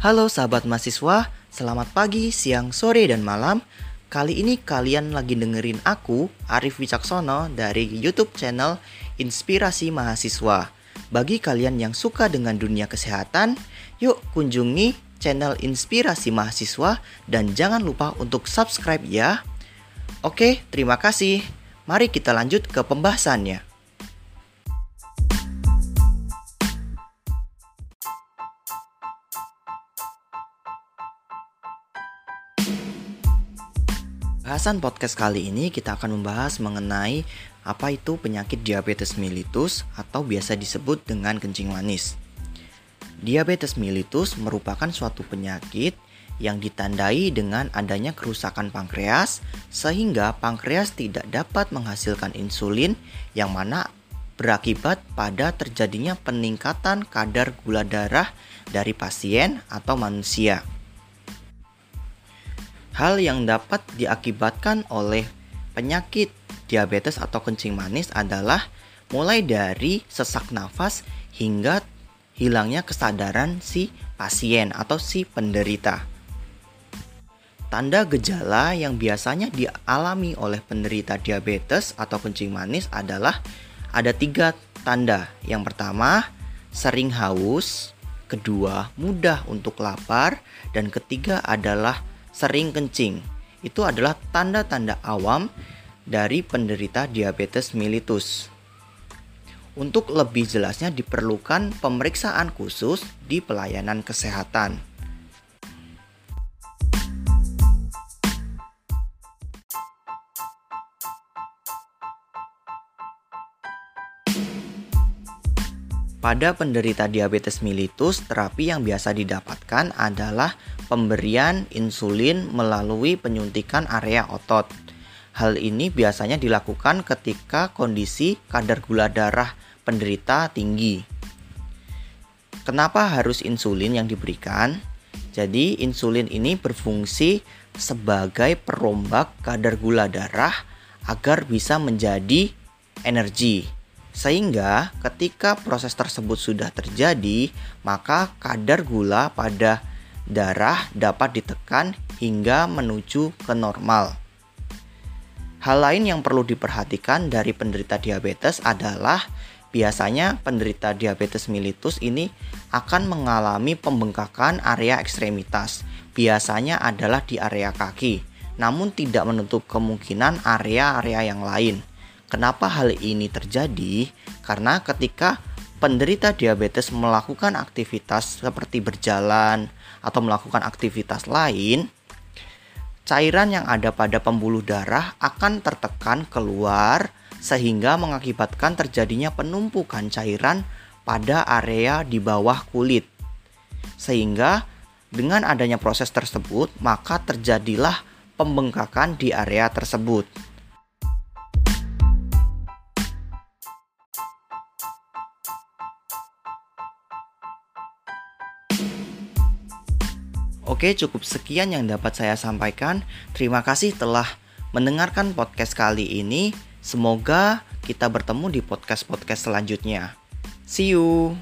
Halo sahabat mahasiswa, selamat pagi, siang, sore, dan malam. Kali ini kalian lagi dengerin aku, Arif Wicaksono, dari YouTube channel Inspirasi Mahasiswa. Bagi kalian yang suka dengan dunia kesehatan, yuk kunjungi channel Inspirasi Mahasiswa dan jangan lupa untuk subscribe ya. Oke, terima kasih. Mari kita lanjut ke pembahasannya. Bahasan podcast kali ini kita akan membahas mengenai apa itu penyakit diabetes mellitus atau biasa disebut dengan kencing manis. Diabetes mellitus merupakan suatu penyakit yang ditandai dengan adanya kerusakan pankreas sehingga pankreas tidak dapat menghasilkan insulin yang mana berakibat pada terjadinya peningkatan kadar gula darah dari pasien atau manusia. Hal yang dapat diakibatkan oleh penyakit diabetes atau kencing manis adalah mulai dari sesak nafas hingga hilangnya kesadaran si pasien atau si penderita. Tanda gejala yang biasanya dialami oleh penderita diabetes atau kencing manis adalah ada tiga tanda. Yang pertama, sering haus. Kedua, mudah untuk lapar. Dan ketiga adalah sering kencing. Itu adalah tanda-tanda awam dari penderita diabetes mellitus. Untuk lebih jelasnya diperlukan pemeriksaan khusus di pelayanan kesehatan. Pada penderita diabetes mellitus, terapi yang biasa didapatkan adalah pemberian insulin melalui penyuntikan area otot. Hal ini biasanya dilakukan ketika kondisi kadar gula darah penderita tinggi. Kenapa harus insulin yang diberikan? Jadi, insulin ini berfungsi sebagai perombak kadar gula darah agar bisa menjadi energi. Sehingga ketika proses tersebut sudah terjadi, maka kadar gula pada darah dapat ditekan hingga menuju ke normal. Hal lain yang perlu diperhatikan dari penderita diabetes adalah biasanya penderita diabetes mellitus ini akan mengalami pembengkakan area ekstremitas. Biasanya adalah di area kaki, namun tidak menutup kemungkinan area-area yang lain. Kenapa hal ini terjadi? Karena ketika penderita diabetes melakukan aktivitas seperti berjalan atau melakukan aktivitas lain, cairan yang ada pada pembuluh darah akan tertekan keluar sehingga mengakibatkan terjadinya penumpukan cairan pada area di bawah kulit. Sehingga dengan adanya proses tersebut, maka terjadilah pembengkakan di area tersebut. Oke, cukup sekian yang dapat saya sampaikan. Terima kasih telah mendengarkan podcast kali ini. Semoga kita bertemu di podcast-podcast selanjutnya. See you.